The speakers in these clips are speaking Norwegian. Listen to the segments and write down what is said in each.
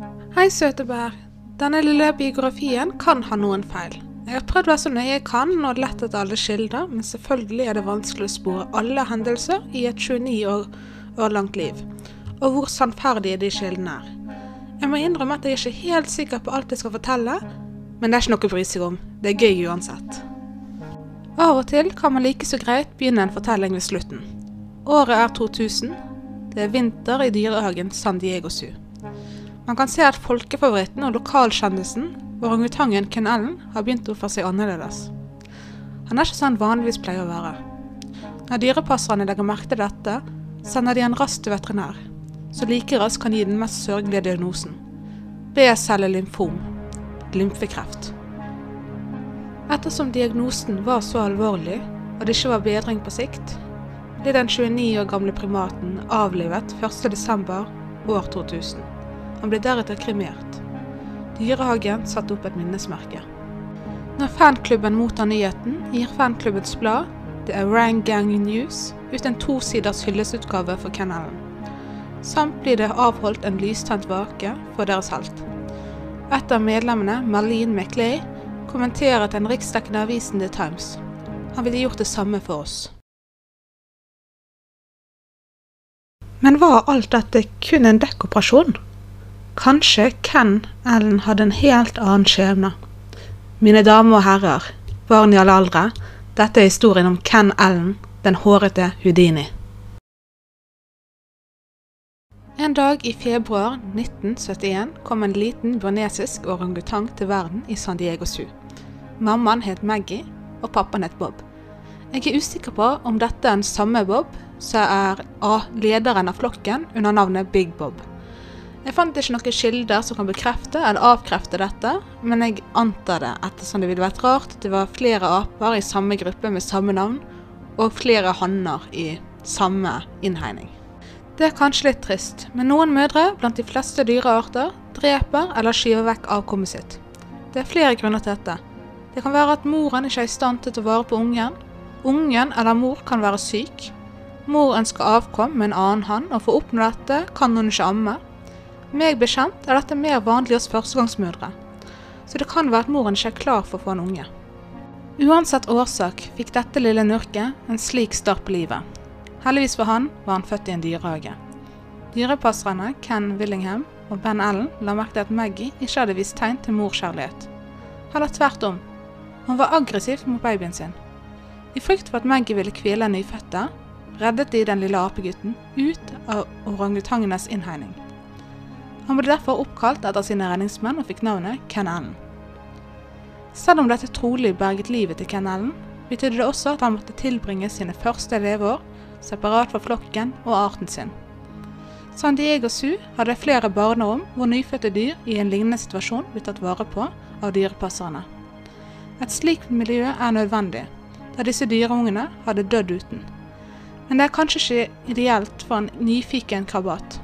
Hei, søte bær. Denne lille biografien kan ha noen feil. Jeg har prøvd å være så nøye jeg kan og lett etter alle kilder, men selvfølgelig er det vanskelig å spore alle hendelser i et 29 år, år langt liv, og hvor sannferdige de kildene er. Jeg må innrømme at jeg er ikke helt sikker på alt jeg skal fortelle, men det er ikke noe å bry seg om. Det er gøy uansett. Av og til kan man like så greit begynne en fortelling ved slutten. Året er 2000. Det er vinter i dyrehagen San Diego Zoo. Man kan se at folkefavoritten og lokalkjendisen, orangutangen Ken Ellen, har begynt å oppføre seg annerledes. Han er ikke sånn vanligvis pleier å være. Når dyrepasserne legger merke til dette, sender de en raskt til veterinær, så like raskt kan gi den mest sørgelige diagnosen. B-cellelymfom, lymfekreft. Ettersom diagnosen var så alvorlig, og det ikke var bedring på sikt, ble den 29 år gamle primaten avlivet 1.12. år 2000. Han ble deretter kremert. Dyrehagen satte opp et minnesmerke. Når fanklubben mottar nyheten, gir fanklubbens blad, The Orangang News, ut en tosiders hyllestutgave for kennelen. Samt blir det avholdt en lystent vake for deres helt. Et av medlemmene, Marlene McLay, kommenterer til den riksdekkende avisen The Times. Han ville gjort det samme for oss. Men var alt dette kun en dekkoperasjon? Kanskje Ken Ellen hadde en helt annen skjebne. Mine damer og herrer, barn i alle aldre, dette er historien om Ken Ellen, den hårete Houdini. En dag i februar 1971 kom en liten burnesisk orangutang til verden i San Diego Zoo. Mammaen het Maggie, og pappaen het Bob. Jeg er usikker på om dette er den samme Bob som er A, lederen av flokken under navnet Big Bob. Jeg fant ikke noen kilder som kan bekrefte eller avkrefte dette, men jeg antar det, ettersom det ville vært rart at det var flere aper i samme gruppe med samme navn, og flere hanner i samme innhegning. Det er kanskje litt trist, men noen mødre blant de fleste dyrearter dreper eller skyver vekk avkommet sitt. Det er flere grunner til dette. Det kan være at moren ikke er i stand til å vare på ungen. Ungen eller mor kan være syk. Mor ønsker avkom med en annen hann, og for å oppnå dette kan hun ikke amme. Meg bekjent er dette mer vanlig hos førstegangsmødre, så det kan være at moren ikke er klar for å få en unge. Uansett årsak fikk dette lille nurket en slik start på livet. Heldigvis for han var han født i en dyrehage. Dyrepasserne Ken Willingham og Ben Ellen la merke til at Maggie ikke hadde vist tegn til morskjærlighet. Heller tvert om. Hun var aggressiv mot babyen sin. I frykt for at Maggie ville kvele nyfødte, reddet de den lille apegutten ut av orangutangenes innhegning. Han ble derfor oppkalt etter sine redningsmenn og fikk navnet Ken Allen. Selv om dette trolig berget livet til Ken Allen, betydde det også at han måtte tilbringe sine første leveår separat fra flokken og arten sin. San Diego Zoo hadde flere barnerom hvor nyfødte dyr i en lignende situasjon ble tatt vare på av dyrepasserne. Et slikt miljø er nødvendig, da disse dyreungene hadde dødd uten. Men det er kanskje ikke ideelt for en nyfiken krabat.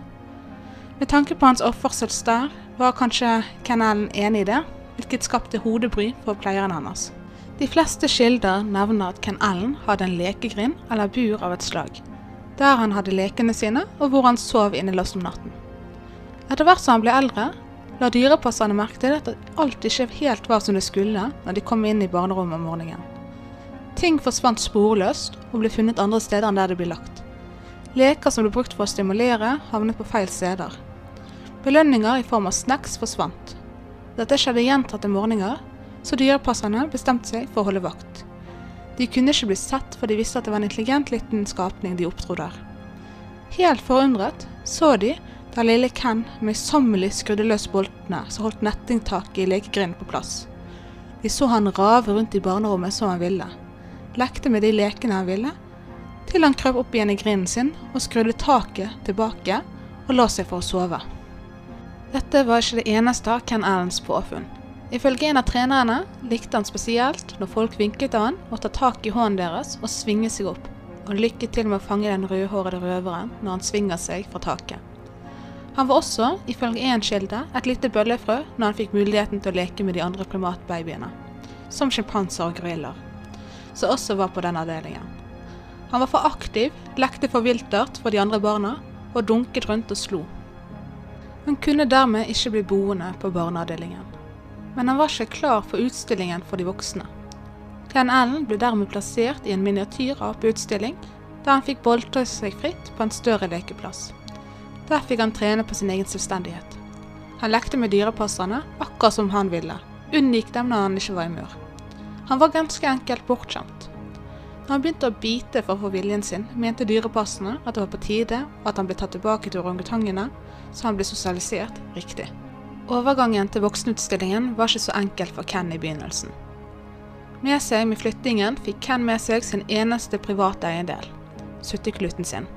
Med tanke på hans oppførsels der, var kanskje Ken Allen enig i det, hvilket skapte hodebry for pleieren hans. De fleste kilder nevner at Ken Allen hadde en lekegrind eller bur av et slag, der han hadde lekene sine og hvor han sov innelåst om natten. Etter hvert som han ble eldre, la dyrepasserne merke til at alt ikke helt var som det skulle når de kom inn i barnerommet om morgenen. Ting forsvant sporløst og ble funnet andre steder enn der de ble lagt. Leker som ble brukt for å stimulere, havnet på feil steder. Belønninger i form av snacks forsvant. Dette skjedde gjentatte morgener, så dyrepasserne bestemte seg for å holde vakt. De kunne ikke bli sett, for de visste at det var en intelligent liten skapning de oppdro der. Helt forundret så de da lille Ken møysommelig skrudde løs boltene som holdt nettingtaket i lekegrinden på plass. De så han rave rundt i barnerommet som han ville, lekte med de lekene han ville, til han krøp opp igjen i grinden sin og skrudde taket tilbake og la seg for å sove. Dette var ikke det eneste av Ken Allens påfunn. Ifølge en av trenerne likte han spesielt når folk vinket til han og ta tak i hånden deres og svinge seg opp, og lykke til med å fange den rødhårede røveren når han svinger seg fra taket. Han var også, ifølge én kilde, et lite bøllefrø når han fikk muligheten til å leke med de andre primatbabyene, som sjimpanser og gorillaer, som også var på den avdelingen. Han var for aktiv, lekte for viltert for de andre barna og dunket rundt og slo. Han kunne dermed ikke bli boende på barneavdelingen. Men han var ikke klar for utstillingen for de voksne. Ken Allen ble dermed plassert i en miniatyrapeutstilling, der han fikk boltre seg fritt på en større lekeplass. Der fikk han trene på sin egen selvstendighet. Han lekte med dyrepasserne akkurat som han ville, unngikk dem når han ikke var i mur. Han var ganske enkelt bortskjemt. Når han begynte å bite for å få viljen sin, mente dyrepasserne at det var på tide at han ble tatt tilbake til orangutangene, så han ble sosialisert riktig. Overgangen til voksenutstillingen var ikke så enkel for Ken i begynnelsen. Med seg med flyttingen fikk Ken med seg sin eneste private eiendel, suttekluten sin.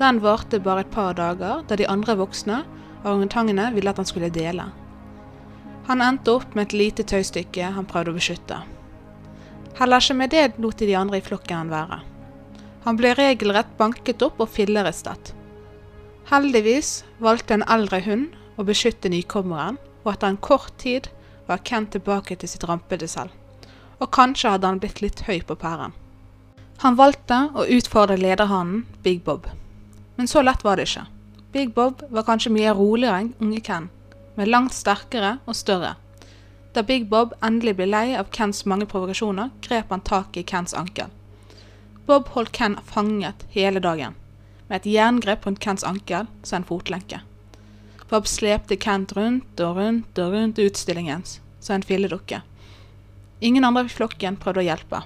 Den varte bare et par dager, da de andre voksne Orangutangene ville at han skulle dele. Han endte opp med et lite tøystykke han prøvde å beskytte. Heller ikke med det lot de andre i flokken han være. Han ble regelrett banket opp og filleristet. Heldigvis valgte en eldre hund å beskytte nykommeren, og etter en kort tid var Ken tilbake til sitt rampete selv. Og kanskje hadde han blitt litt høy på pæren. Han valgte å utfordre lederhannen Big Bob. Men så lett var det ikke. Big Bob var kanskje mye roligere enn unge Ken, men langt sterkere og større. Da Big Bob endelig ble lei av Kens mange provokasjoner, grep han tak i Kens ankel. Bob holdt Ken fanget hele dagen, med et jerngrep rundt Kens ankel som en fotlenke. Bob slepte Kent rundt og rundt og rundt utstillingen som en filledukke. Ingen andre i flokken prøvde å hjelpe.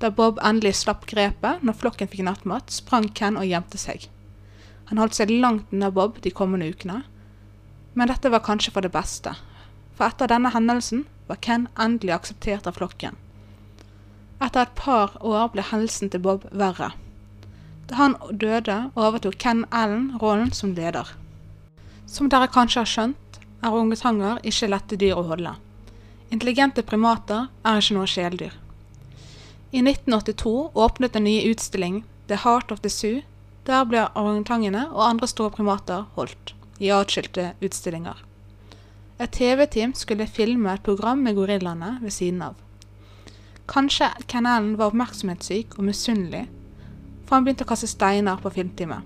Da Bob endelig slapp grepet når flokken fikk nattmat, sprang Ken og gjemte seg. Han holdt seg langt unna Bob de kommende ukene, men dette var kanskje for det beste, for etter denne hendelsen var Ken endelig akseptert av flokken. Etter et par år ble helsen til Bob verre. Da han døde, overtok Ken Allen rollen som leder. Som dere kanskje har skjønt, er orangutanger ikke lette dyr å holde. Intelligente primater er ikke noe kjæledyr. I 1982 åpnet en ny utstilling, The Heart of the Zoo, der ble orangutangene og andre store primater holdt, i atskilte utstillinger. Et TV-team skulle filme et program med gorillaene ved siden av. Kanskje Ken Allen var oppmerksomhetssyk og misunnelig, for han begynte å kaste steiner på filmteamet.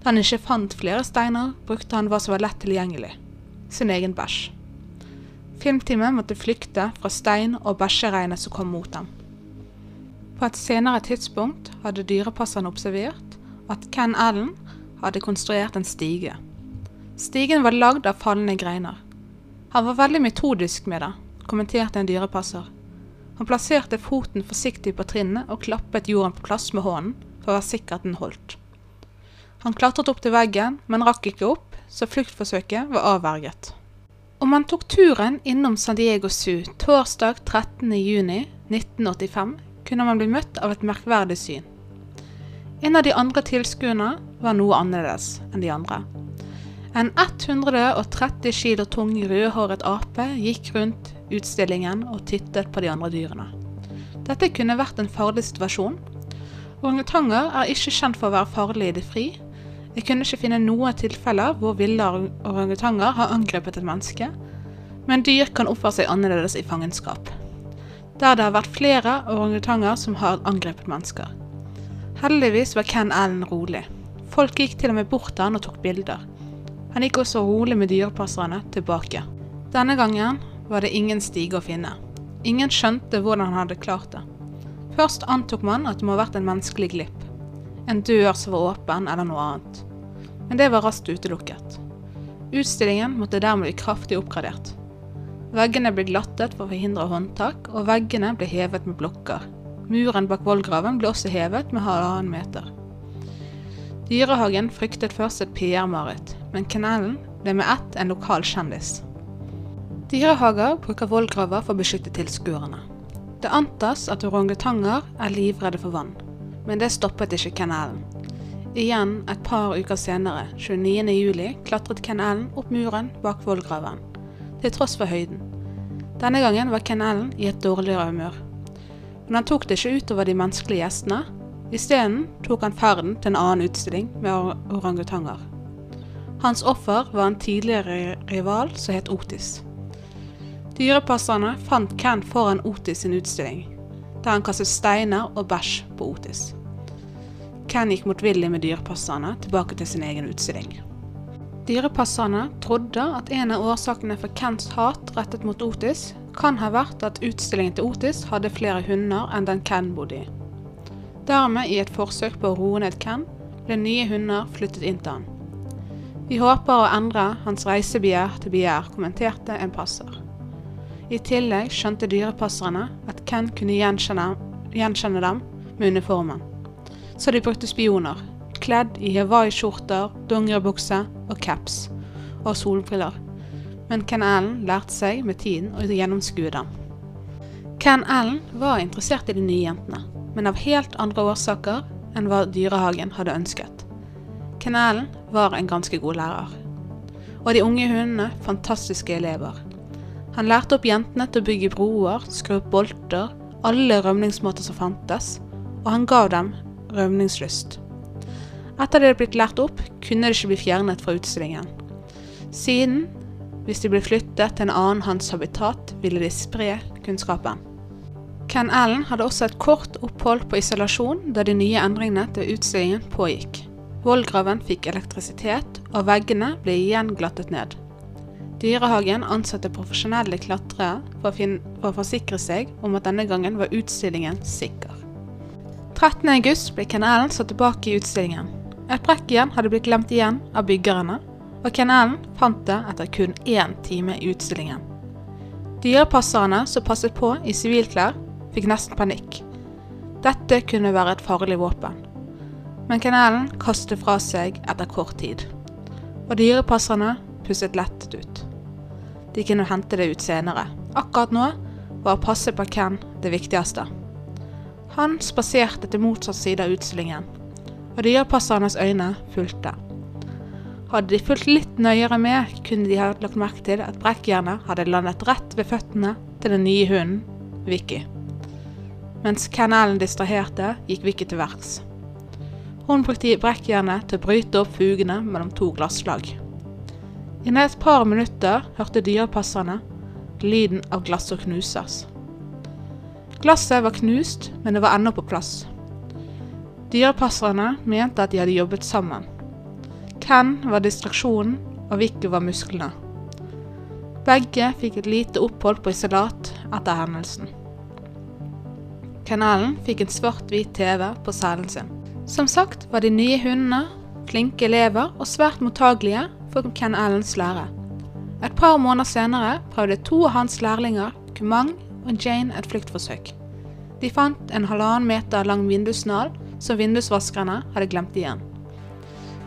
Da han ikke fant flere steiner, brukte han hva som var lett tilgjengelig sin egen bæsj. Filmteamet måtte flykte fra stein- og bæsjeregnet som kom mot dem. På et senere tidspunkt hadde dyrepasserne observert at Ken Allen hadde konstruert en stige. Stigen var lagd av falne greiner. Han var veldig metodisk med det, kommenterte en dyrepasser. Han plasserte foten forsiktig på trinnet og klappet jorden på plass med hånden for å være sikker at den holdt. Han klatret opp til veggen, men rakk ikke opp, så fluktforsøket var avverget. Om han tok turen innom San Diego Zoo torsdag 13.6.1985, kunne man bli møtt av et merkverdig syn. En av de andre tilskuerne var noe annerledes enn de andre. En 130 kilo tung rødhåret ape gikk rundt utstillingen og tittet på de andre dyrene. Dette kunne vært en farlig situasjon. Orangutanger er ikke kjent for å være farlige i det fri. Jeg kunne ikke finne noen tilfeller hvor ville orangutanger har angrepet et menneske, men dyr kan oppføre seg annerledes i fangenskap. Der det har vært flere orangutanger som har angrepet mennesker. Heldigvis var Ken Allen rolig. Folk gikk til og med bort til han og tok bilder. Han gikk også rolig med dyrepasserne tilbake. Denne gangen var det ingen stige å finne. Ingen skjønte hvordan han hadde klart det. Først antok man at det må ha vært en menneskelig glipp. En dør som var åpen, eller noe annet. Men det var raskt utelukket. Utstillingen måtte dermed bli kraftig oppgradert. Veggene ble glattet for å forhindre håndtak, og veggene ble hevet med blokker, Muren bak vollgraven ble også hevet med halvannen meter. Dyrehagen fryktet først et PR-mareritt, men kennelen ble med ett en lokal kjendis. Dyrehager bruker vollgraver for å beskytte tilskuerne. Det antas at orangutanger er livredde for vann, men det stoppet ikke kennelen. Igjen et par uker senere, 29.07, klatret kanalen opp muren bak vollgraven, til tross for høyden. Denne gangen var kanalen i et dårligere humør men han tok det ikke utover de menneskelige gjestene. Isteden tok han ferden til en annen utstilling med orangutanger. Hans offer var en tidligere rival som het Otis. Dyrepasserne fant Ken foran Otis sin utstilling, der han kastet steiner og bæsj på Otis. Ken gikk motvillig med dyrepasserne tilbake til sin egen utstilling. dyrepasserne trodde at en av årsakene for Kens hat rettet mot Otis, kan ha vært at utstillingen til Otis hadde flere hunder enn den Ken bodde i. Dermed, i et forsøk på å roe ned Ken, ble nye hunder flyttet inn til han. Vi håper å endre hans reisebegjær til begjær, kommenterte en passer. I tillegg skjønte dyrepasserne at Ken kunne gjenkjenne, gjenkjenne dem med uniformen. Så de brukte spioner, kledd i hawaiiskjorter, dongeribukse og caps, og solbriller. Men Ken Allen lærte seg med tiden å gjennomskue dem. Ken Allen var interessert i de nye jentene, men av helt andre årsaker enn hva Dyrehagen hadde ønsket. Kennelen var en ganske god lærer. Og de unge hundene fantastiske elever. Han lærte opp jentene til å bygge broer, skru opp bolter, alle rømningsmåter som fantes, og han gav dem rømningslyst. Etter det hadde blitt lært opp, kunne det ikke bli fjernet fra utstillingen. Siden, hvis de ble flyttet til en annen hans habitat, ville de spre kunnskapen. Ken Allen hadde også et kort opphold på isolasjon da de nye endringene til utstillingen pågikk. Vollgraven fikk elektrisitet, og veggene ble igjen glattet ned. Dyrehagen ansatte profesjonelle klatrere for, for å forsikre seg om at denne gangen var utstillingen sikker. 13.8 ble Ken Allen satt tilbake i utstillingen. Et brekk igjen hadde blitt glemt igjen av byggerne, og Ken Allen fant det etter kun én time i utstillingen. Dyrepasserne som passet på i sivilklær, fikk nesten panikk. Dette kunne være et farlig våpen men kanelen kastet fra seg etter kort tid. Og dyrepasserne pusset lettet ut. De kunne hente det ut senere. Akkurat nå var å passe på Ken det viktigste. Han spaserte til motsatt side av utstillingen, og dyrepassernes øyne fulgte. Hadde de fulgt litt nøyere med, kunne de ha lagt merke til at brekkjernet hadde landet rett ved føttene til den nye hunden, Vicky. Mens Ken distraherte, gikk Vicky til verks. Hun brukte brekkjernet til å bryte opp fugene mellom to glasslag. Innen et par minutter hørte dyrepasserne lyden av glass som knuses. Glasset var knust, men det var ennå på plass. Dyrepasserne mente at de hadde jobbet sammen. Ken var distraksjonen, og Vicky var musklene. Begge fikk et lite opphold på isolat etter hendelsen. Kanalen fikk en svart-hvit TV på cellen sin. Som sagt var de nye hundene flinke elever og svært mottagelige for Ken Allens lære. Et par måneder senere prøvde to av hans lærlinger, Kumang og Jane, et fluktforsøk. De fant en halvannen meter lang vindusnål som vindusvaskerne hadde glemt igjen.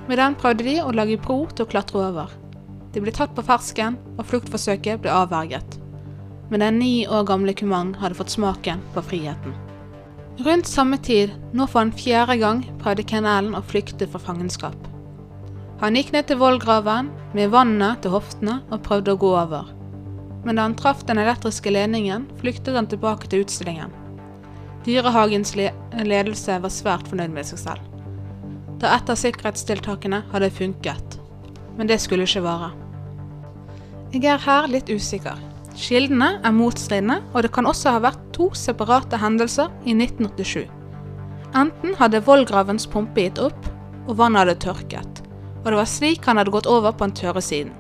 Med den prøvde de å lage bro til å klatre over. De ble tatt på fersken, og fluktforsøket ble avverget. Men den ni år gamle Kumang hadde fått smaken på friheten. Rundt samme tid, nå for en fjerde gang, prøvde Ken Allen å flykte fra fangenskap. Han gikk ned til vollgraven med vannet til hoftene og prøvde å gå over. Men da han traff den elektriske ledningen, flyktet han tilbake til utstillingen. Dyrehagens ledelse var svært fornøyd med seg selv. Da et av sikkerhetstiltakene hadde funket. Men det skulle ikke vare. Jeg er her litt usikker. Kildene er motstridende, og det kan også ha vært to separate hendelser i 1987. Enten hadde vollgravens pumpe gitt opp, og vannet hadde tørket, og det var slik han hadde gått over på den tørre siden.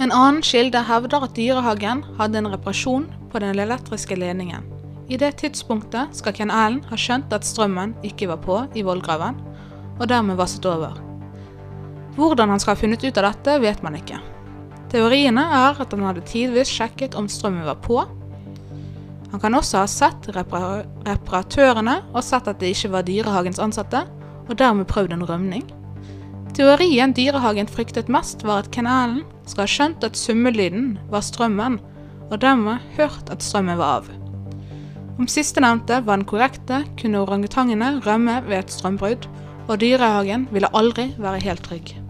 En annen kilde hevder at dyrehagen hadde en reparasjon på den elektriske ledningen. I det tidspunktet skal Ken Allen ha skjønt at strømmen ikke var på i vollgraven, og dermed vasset over. Hvordan han skal ha funnet ut av dette, vet man ikke. Teoriene er at han hadde tidvis sjekket om strømmen var på. Han kan også ha sett reparatørene og sett at det ikke var Dyrehagens ansatte, og dermed prøvd en rømning. Teorien Dyrehagen fryktet mest, var at kanalen skal ha skjønt at summelyden var strømmen, og dermed hørt at strømmen var av. Om sistnevnte var den korrekte, kunne orangutangene rømme ved et strømbrudd, og Dyrehagen ville aldri være helt trygg.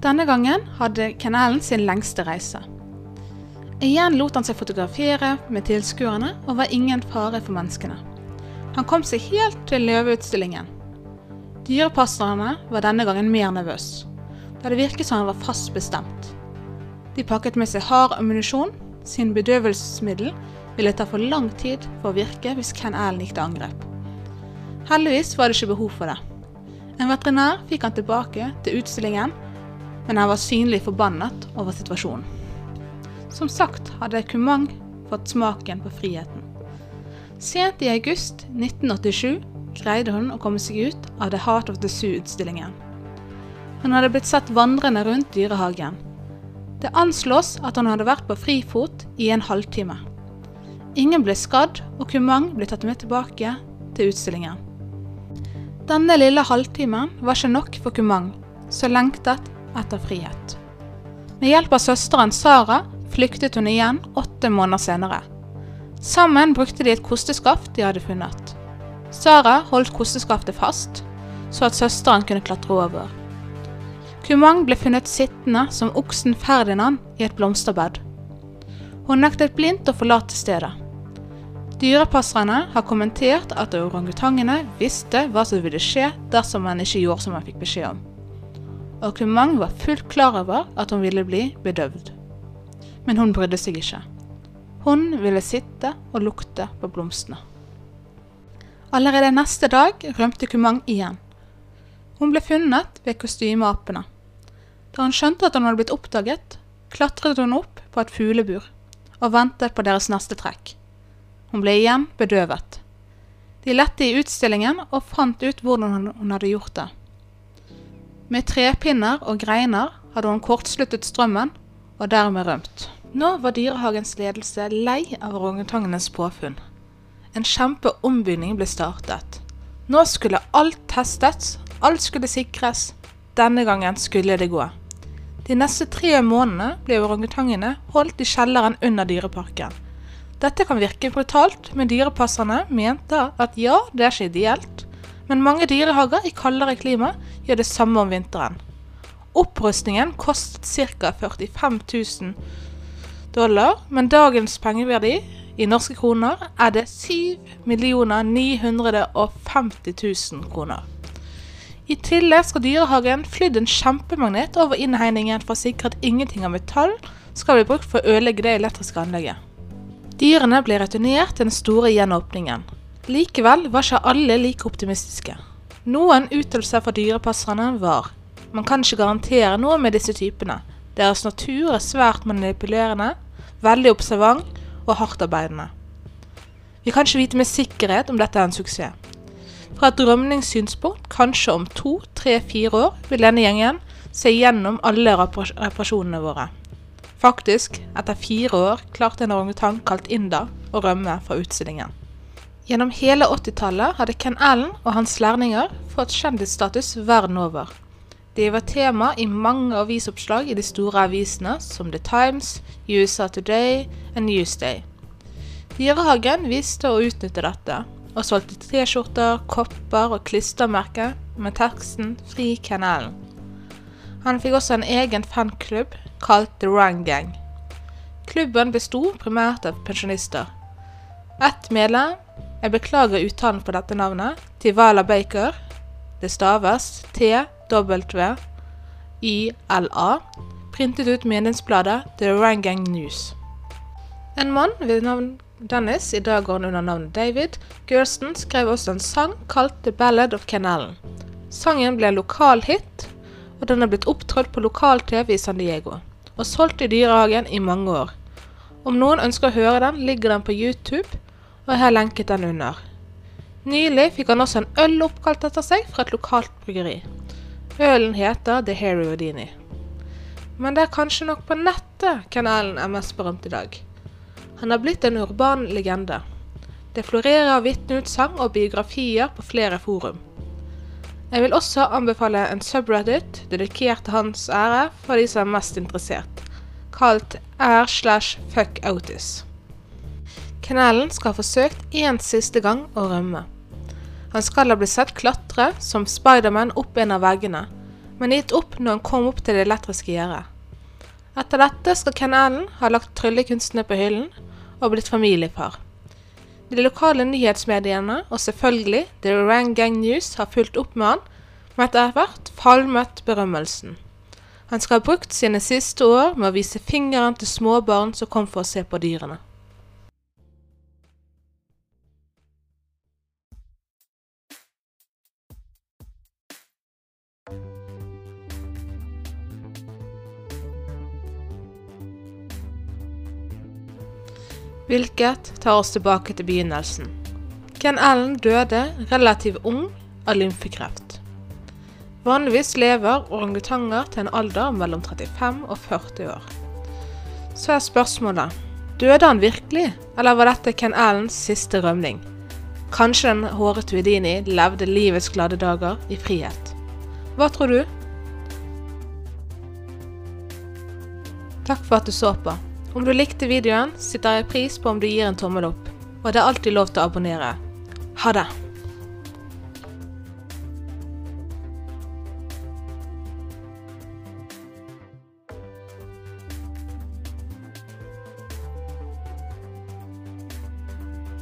Denne gangen hadde Ken Allen sin lengste reise. Igjen lot han seg fotografere med tilskuerne og var ingen fare for menneskene. Han kom seg helt til løveutstillingen. Dyrepasserne var denne gangen mer nervøse, da det virket som han var fast bestemt. De pakket med seg hard ammunisjon, sin bedøvelsesmiddel ville ta for lang tid for å virke hvis Ken Allen gikk til angrep. Heldigvis var det ikke behov for det. En veterinær fikk han tilbake til utstillingen, men han var synlig forbannet over situasjonen. Som sagt hadde Kumang fått smaken på friheten. Sent i august 1987 greide hun å komme seg ut av The Heart of the Zoo-utstillingen. Hun hadde blitt sett vandrende rundt dyrehagen. Det anslås at hun hadde vært på frifot i en halvtime. Ingen ble skadd, og Kumang ble tatt med tilbake til utstillingen. Denne lille halvtimen var ikke nok for Kumang, som lengtet etter frihet. Med hjelp av søsteren Sara flyktet hun igjen åtte måneder senere. Sammen brukte de et kosteskaft de hadde funnet. Sara holdt kosteskaftet fast, så at søsteren kunne klatre over. Kumang ble funnet sittende som oksen Ferdinand i et blomsterbed. Hun nektet blindt å forlate stedet. Dyrepasserne har kommentert at orangutangene visste hva som ville skje dersom man ikke gjorde som man fikk beskjed om. Og Kumang var fullt klar over at hun ville bli bedøvd. Men hun brydde seg ikke. Hun ville sitte og lukte på blomstene. Allerede neste dag rømte Kumang igjen. Hun ble funnet ved kostymeapene. Da hun skjønte at hun hadde blitt oppdaget, klatret hun opp på et fuglebur og ventet på deres neste trekk. Hun ble igjen bedøvet. De lette i utstillingen og fant ut hvordan hun hadde gjort det. Med trepinner og greiner hadde hun kortsluttet strømmen og dermed rømt. Nå var dyrehagens ledelse lei av orangutangenes påfunn. En kjempeombygning ble startet. Nå skulle alt testes, alt skulle sikres. Denne gangen skulle det gå. De neste tre månedene ble orangutangene holdt i kjelleren under dyreparken. Dette kan virke brutalt, men dyrepasserne mente at ja, det er ikke ideelt. Men mange dyrehager i kaldere klima gjør det samme om vinteren. Opprustningen kostet ca. 45 000 dollar, men dagens pengeverdi i norske kroner er det 7 950 000 kroner. I tillegg skal dyrehagen flydd en kjempemagnet over innhegningen for å sikre at ingenting av metall skal bli brukt for å ødelegge det elektriske anlegget. Dyrene blir returnert til den store gjenåpningen. Likevel var ikke alle like optimistiske. Noen uttalelser fra dyrepasserne var man kan ikke garantere noe med disse typene. Deres natur er svært manipulerende, veldig observant og hardtarbeidende. Vi kan ikke vite med sikkerhet om dette er en suksess. Fra et rømningssynspunkt, kanskje om to, tre, fire år, vil denne gjengen se gjennom alle reparasjonene våre. Faktisk, etter fire år, klarte en orangutang kalt Inda å rømme fra utstillingen. Gjennom hele 80-tallet hadde Ken Allen og hans lærlinger fått kjendisstatus verden over. De var tema i mange avisoppslag i de store avisene som The Times, USA Today og Newsday. Dyrehagen visste å utnytte dette, og solgte T-skjorter, kopper og klistremerker med teksten 'Fri Ken Allen'. Han fikk også en egen fanklubb kalt The Rang Gang. Klubben besto primært av pensjonister. Ett medlem, jeg beklager uttalen på dette navnet, Tivala Baker, det staves T W-I-L-A, printet ut meningsbladet The Rangang News. En mann ved navn Dennis, i dag går han under navnet David, Gersten skrev også en sang kalt The Ballad of Canalen. Sangen ble en lokal hit, og den er blitt opptrådt på lokal-TV i San Diego, og solgt i dyrehagen i mange år. Om noen ønsker å høre den, ligger den på YouTube, og jeg har lenket den under. Nylig fikk han også en øl oppkalt etter seg fra et lokalt bryggeri. Ølen heter The Harry Houdini. Men det er kanskje nok på nettet kanalen er mest berømt i dag. Han har blitt en urban legende. Det florerer av vitneutsagn og biografier på flere forum. Jeg vil også anbefale en subreddit dedikert til hans ære for de som er mest interessert, kalt r slash fuck Otis. Kanalen skal ha forsøkt én siste gang å rømme. Han skal ha blitt sett klatre som Spiderman opp en av veggene, men gitt opp når han kom opp til det elektriske gjerdet. Etter dette skal Ken Allen ha lagt tryllekunstene på hyllen og blitt familiefar. De lokale nyhetsmediene og selvfølgelig The Rang Gang News har fulgt opp med han, men etter hvert falmet berømmelsen. Han skal ha brukt sine siste år med å vise fingeren til småbarn som kom for å se på dyrene. Hvilket tar oss tilbake til begynnelsen. Ken Allen døde relativt ung av lymfekreft. Vanligvis lever orangutanger til en alder mellom 35 og 40 år. Så er spørsmålet døde han virkelig, eller var dette Ken Allens siste rømning? Kanskje den hårete Houdini levde livets glade dager i frihet. Hva tror du? Takk for at du så på. Om du likte videoen, setter jeg pris på om du gir en tommel opp. Og det er alltid lov til å abonnere. Ha det!